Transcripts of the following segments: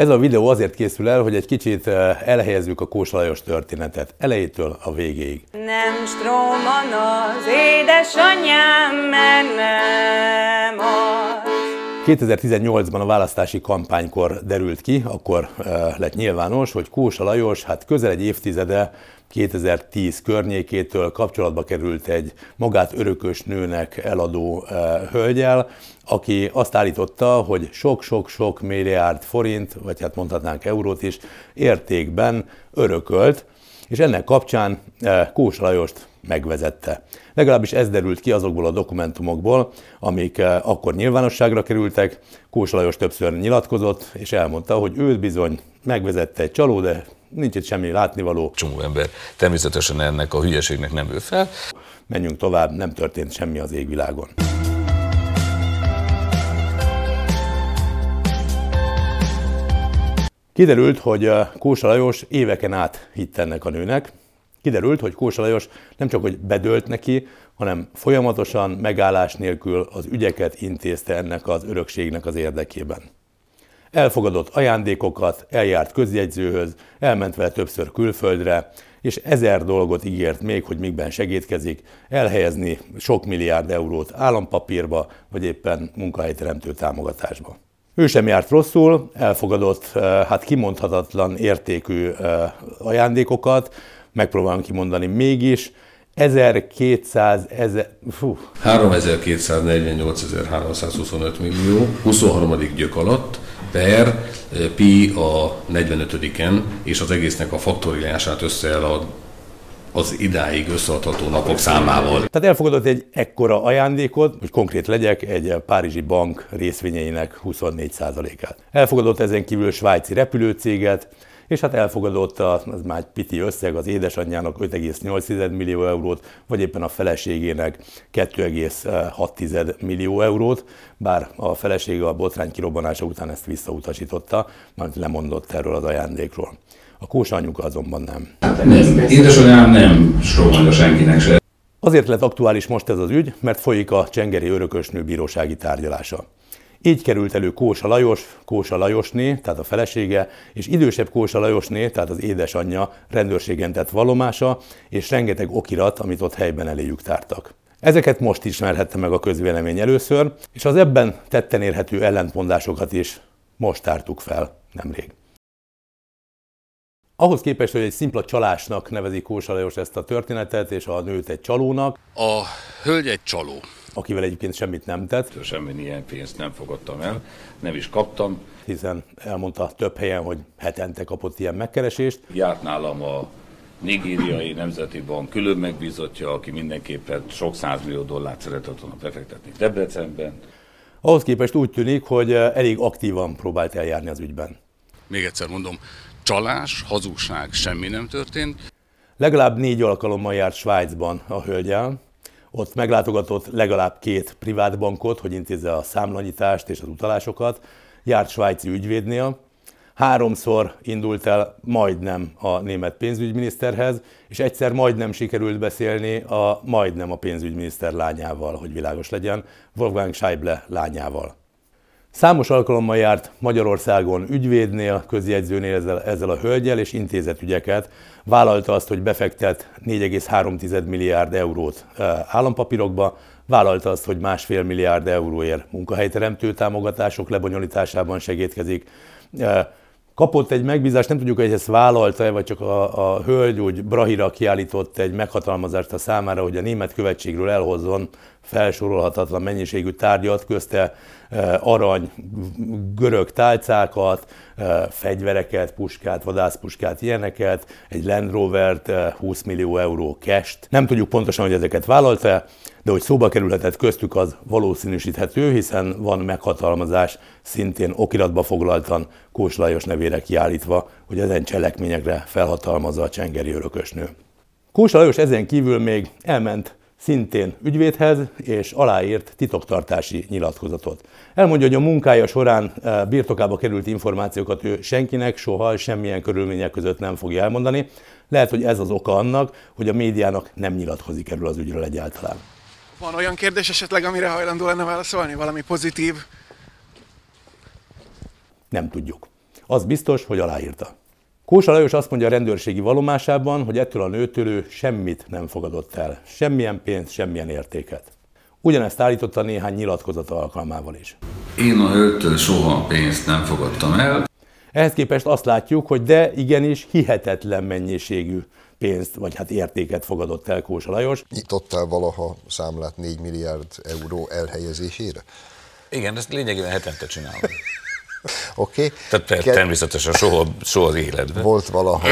Ez a videó azért készül el, hogy egy kicsit eh, elhelyezzük a Kósa Lajos történetet, elejétől a végéig. Nem stróman az édesanyám, mert nem az. 2018-ban a választási kampánykor derült ki, akkor eh, lett nyilvános, hogy Kósa Lajos hát közel egy évtizede 2010 környékétől kapcsolatba került egy magát örökös nőnek eladó e, hölgyel, aki azt állította, hogy sok-sok-sok milliárd forint, vagy hát mondhatnánk eurót is, értékben örökölt, és ennek kapcsán e, Kós Lajost megvezette. Legalábbis ez derült ki azokból a dokumentumokból, amik e, akkor nyilvánosságra kerültek. Kós Lajos többször nyilatkozott, és elmondta, hogy őt bizony megvezette egy csaló, de nincs itt semmi látnivaló. Csomó ember természetesen ennek a hülyeségnek nem ő fel. Menjünk tovább, nem történt semmi az égvilágon. Kiderült, hogy uh, Kósa Lajos éveken át hitt ennek a nőnek. Kiderült, hogy Kósa Lajos nem csak hogy bedölt neki, hanem folyamatosan megállás nélkül az ügyeket intézte ennek az örökségnek az érdekében. Elfogadott ajándékokat, eljárt közjegyzőhöz, elment vele többször külföldre, és ezer dolgot ígért még, hogy mikben segítkezik, elhelyezni sok milliárd eurót állampapírba, vagy éppen munkahelyteremtő támogatásba. Ő sem járt rosszul, elfogadott eh, hát kimondhatatlan értékű eh, ajándékokat, megpróbálom kimondani mégis, 1200 ezer, fú. 3248.325 millió, 23. gyök alatt, per eh, pi a 45-en, és az egésznek a faktorilását összeáll a az idáig összeadható napok számával. Tehát elfogadott egy ekkora ajándékot, hogy konkrét legyek, egy párizsi bank részvényeinek 24%-át. Elfogadott ezen kívül svájci repülőcéget, és hát elfogadott az már egy piti összeg az édesanyjának 5,8 millió eurót, vagy éppen a feleségének 2,6 millió eurót, bár a felesége a botrány kirobbanása után ezt visszautasította, mert lemondott erről az ajándékról. A kósa anyuka azonban nem. Nem, édesanyám nem strómolja senkinek se. Azért lett aktuális most ez az ügy, mert folyik a Csengeri örökösnő bírósági tárgyalása. Így került elő Kósa Lajos, Kósa Lajosné, tehát a felesége, és idősebb Kósa Lajosné, tehát az édesanyja rendőrségen tett valomása, és rengeteg okirat, amit ott helyben eléjük tártak. Ezeket most ismerhette meg a közvélemény először, és az ebben tetten érhető ellentmondásokat is most tártuk fel nemrég. Ahhoz képest, hogy egy szimpla csalásnak nevezik Kósa Lajos ezt a történetet, és a nőt egy csalónak. A hölgy egy csaló. Akivel egyébként semmit nem tett. Semmi ilyen pénzt nem fogadtam el, nem is kaptam. Hiszen elmondta több helyen, hogy hetente kapott ilyen megkeresést. Járt nálam a Nigériai Nemzeti Bank külön megbízottja, aki mindenképpen sok százmillió dollárt szeretett volna befektetni Debrecenben. Ahhoz képest úgy tűnik, hogy elég aktívan próbált eljárni az ügyben. Még egyszer mondom, csalás, hazugság, semmi nem történt. Legalább négy alkalommal járt Svájcban a hölgyel, ott meglátogatott legalább két privát bankot, hogy intézze a számlanyítást és az utalásokat, járt svájci ügyvédnél, háromszor indult el majdnem a német pénzügyminiszterhez, és egyszer majdnem sikerült beszélni a majdnem a pénzügyminiszter lányával, hogy világos legyen, Wolfgang Schäuble lányával. Számos alkalommal járt Magyarországon ügyvédnél, közjegyzőnél ezzel, ezzel a hölgyel, és intézett ügyeket. Vállalta azt, hogy befektet 4,3 milliárd eurót állampapírokba, vállalta azt, hogy másfél milliárd euróért munkahelyteremtő támogatások lebonyolításában segítkezik. Kapott egy megbízást, nem tudjuk, hogy ezt vállalta-e, vagy csak a, a hölgy úgy Brahira kiállított egy meghatalmazást a számára, hogy a német követségről elhozzon felsorolhatatlan mennyiségű tárgyat, közte eh, arany, görög tálcákat, eh, fegyvereket, puskát, vadászpuskát, ilyeneket, egy Land Rover-t, 20 eh, millió euró cash Nem tudjuk pontosan, hogy ezeket vállalta de hogy szóba kerülhetett köztük, az valószínűsíthető, hiszen van meghatalmazás szintén okiratba foglaltan Kós Lajos nevére kiállítva, hogy ezen cselekményekre felhatalmazza a csengeri örökösnő. Kós Lajos ezen kívül még elment szintén ügyvédhez, és aláírt titoktartási nyilatkozatot. Elmondja, hogy a munkája során eh, birtokába került információkat ő senkinek soha, semmilyen körülmények között nem fogja elmondani. Lehet, hogy ez az oka annak, hogy a médiának nem nyilatkozik erről az ügyről egyáltalán. Van olyan kérdés esetleg, amire hajlandó lenne válaszolni? Valami pozitív? Nem tudjuk. Az biztos, hogy aláírta. Kósa Lajos azt mondja a rendőrségi valomásában, hogy ettől a nőtől ő semmit nem fogadott el. Semmilyen pénzt, semmilyen értéket. Ugyanezt állította néhány nyilatkozata alkalmával is. Én a hölgytől soha pénzt nem fogadtam el. Ehhez képest azt látjuk, hogy de igenis hihetetlen mennyiségű pénzt, vagy hát értéket fogadott el Kósa Lajos. Nyitottál valaha számlát 4 milliárd euró elhelyezésére? Igen, ezt lényegében hetente csinálom. Oké. Okay. Tehát te, Ke- természetesen soha, soha az életben. Volt valaha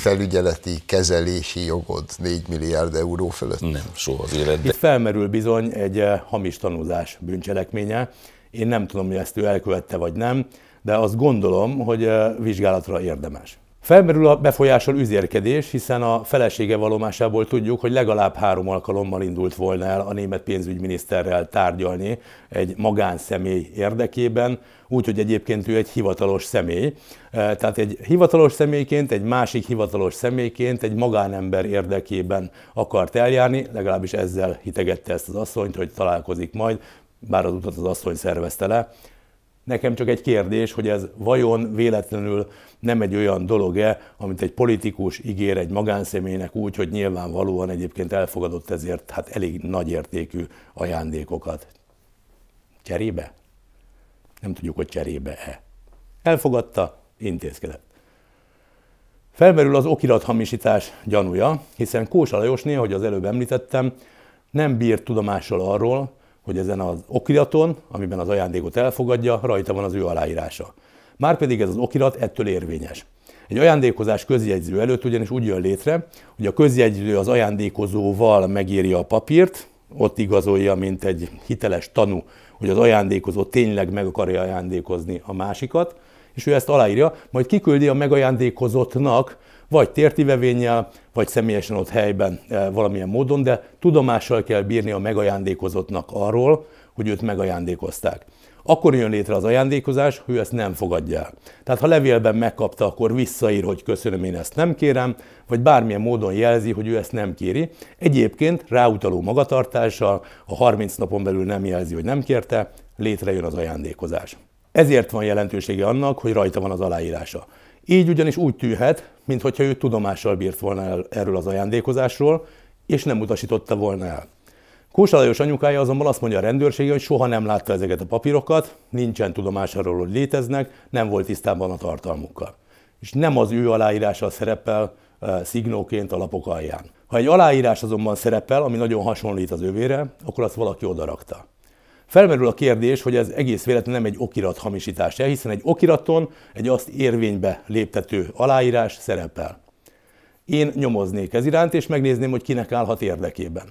felügyeleti, kezelési jogod 4 milliárd euró fölött? Nem, soha az életben. Itt felmerül bizony egy eh, hamis tanúzás bűncselekménye. Én nem tudom, hogy ezt ő elkövette vagy nem, de azt gondolom, hogy eh, vizsgálatra érdemes. Felmerül a befolyásol üzérkedés, hiszen a felesége valomásából tudjuk, hogy legalább három alkalommal indult volna el a német pénzügyminiszterrel tárgyalni egy magánszemély érdekében, úgyhogy egyébként ő egy hivatalos személy. E, tehát egy hivatalos személyként, egy másik hivatalos személyként, egy magánember érdekében akart eljárni, legalábbis ezzel hitegette ezt az asszonyt, hogy találkozik majd, bár az utat az asszony szervezte le. Nekem csak egy kérdés, hogy ez vajon véletlenül nem egy olyan dolog-e, amit egy politikus ígér egy magánszemélynek úgy, hogy nyilvánvalóan egyébként elfogadott ezért hát elég nagy értékű ajándékokat. Cserébe? Nem tudjuk, hogy cserébe-e. Elfogadta, intézkedett. Felmerül az okirathamisítás gyanúja, hiszen Kósa Lajosné, hogy az előbb említettem, nem bírt tudomással arról, hogy ezen az okiraton, amiben az ajándékot elfogadja, rajta van az ő aláírása. Márpedig ez az okirat ettől érvényes. Egy ajándékozás közjegyző előtt ugyanis úgy jön létre, hogy a közjegyző az ajándékozóval megírja a papírt, ott igazolja, mint egy hiteles tanú, hogy az ajándékozó tényleg meg akarja ajándékozni a másikat, és ő ezt aláírja, majd kiküldi a megajándékozottnak, vagy tértivevénnyel, vagy személyesen ott helyben eh, valamilyen módon, de tudomással kell bírni a megajándékozottnak arról, hogy őt megajándékozták. Akkor jön létre az ajándékozás, hogy ő ezt nem fogadja el. Tehát ha levélben megkapta, akkor visszaír, hogy köszönöm, én ezt nem kérem, vagy bármilyen módon jelzi, hogy ő ezt nem kéri. Egyébként ráutaló magatartással, a 30 napon belül nem jelzi, hogy nem kérte, létrejön az ajándékozás. Ezért van jelentősége annak, hogy rajta van az aláírása. Így ugyanis úgy tűhet, mintha ő tudomással bírt volna el erről az ajándékozásról, és nem utasította volna el. Kósa Lajos anyukája azonban azt mondja a rendőrsége, hogy soha nem látta ezeket a papírokat, nincsen tudomásáról, hogy léteznek, nem volt tisztában a tartalmukkal. És nem az ő aláírása szerepel e, szignóként a lapok alján. Ha egy aláírás azonban szerepel, ami nagyon hasonlít az övére, akkor azt valaki odarakta. Felmerül a kérdés, hogy ez egész véletlenül nem egy okirat hamisítás hiszen egy okiraton egy azt érvénybe léptető aláírás szerepel. Én nyomoznék ez iránt, és megnézném, hogy kinek állhat érdekében.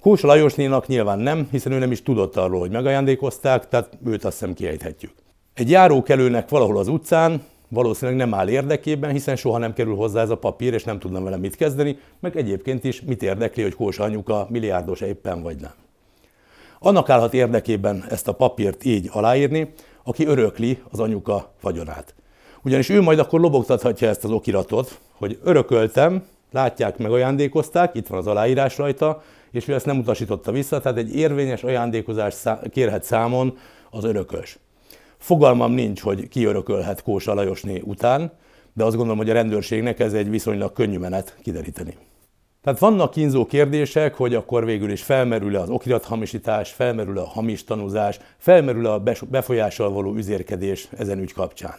Kósa Lajosnénak nyilván nem, hiszen ő nem is tudott arról, hogy megajándékozták, tehát őt azt hiszem kiejthetjük. Egy járókelőnek valahol az utcán valószínűleg nem áll érdekében, hiszen soha nem kerül hozzá ez a papír, és nem tudna vele mit kezdeni, meg egyébként is mit érdekli, hogy Kósa anyuka milliárdos éppen vagy nem. Annak állhat érdekében ezt a papírt így aláírni, aki örökli az anyuka vagyonát. Ugyanis ő majd akkor lobogtathatja ezt az okiratot, hogy örököltem, látják, meg ajándékozták, itt van az aláírás rajta, és ő ezt nem utasította vissza, tehát egy érvényes ajándékozást kérhet számon az örökös. Fogalmam nincs, hogy ki örökölhet Kósa Lajosné után, de azt gondolom, hogy a rendőrségnek ez egy viszonylag könnyű menet kideríteni. Tehát vannak kínzó kérdések, hogy akkor végül is felmerül-e az okirathamisítás, felmerül-e a hamis tanúzás, felmerül-e a befolyással való üzérkedés ezen ügy kapcsán.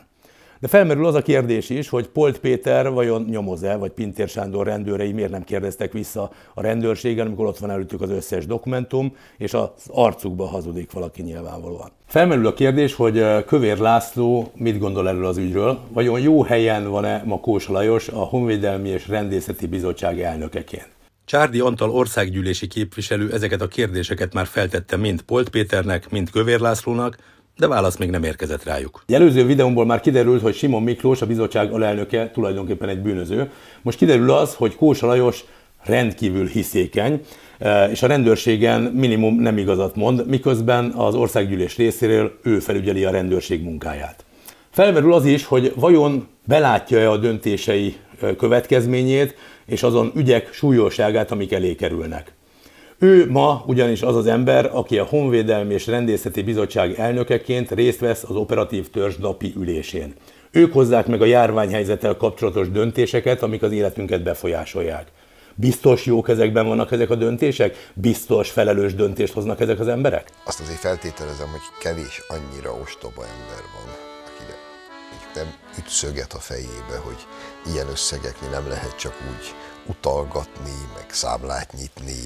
De felmerül az a kérdés is, hogy Polt Péter vajon nyomoz-e, vagy Pintér Sándor rendőrei miért nem kérdeztek vissza a rendőrségen, amikor ott van előttük az összes dokumentum, és az arcukba hazudik valaki nyilvánvalóan. Felmerül a kérdés, hogy Kövér László mit gondol erről az ügyről, vajon jó helyen van-e ma Kósa Lajos a Honvédelmi és Rendészeti Bizottság elnökeként. Csárdi Antal országgyűlési képviselő ezeket a kérdéseket már feltette mind Polt Péternek, mind Kövér Lászlónak, de válasz még nem érkezett rájuk. Egy előző videómból már kiderült, hogy Simon Miklós, a bizottság alelnöke tulajdonképpen egy bűnöző. Most kiderül az, hogy Kósa Lajos rendkívül hiszékeny, e, és a rendőrségen minimum nem igazat mond, miközben az országgyűlés részéről ő felügyeli a rendőrség munkáját. Felmerül az is, hogy vajon belátja-e a döntései e, következményét, és azon ügyek súlyosságát, amik elé kerülnek. Ő ma ugyanis az az ember, aki a Honvédelmi és Rendészeti Bizottság elnökeként részt vesz az operatív törzs napi ülésén. Ők hozzák meg a járványhelyzettel kapcsolatos döntéseket, amik az életünket befolyásolják. Biztos jó kezekben vannak ezek a döntések? Biztos felelős döntést hoznak ezek az emberek? Azt azért feltételezem, hogy kevés annyira ostoba ember van, mondjuk nem üt szöget a fejébe, hogy ilyen összegeknél nem lehet csak úgy utalgatni, meg számlát nyitni,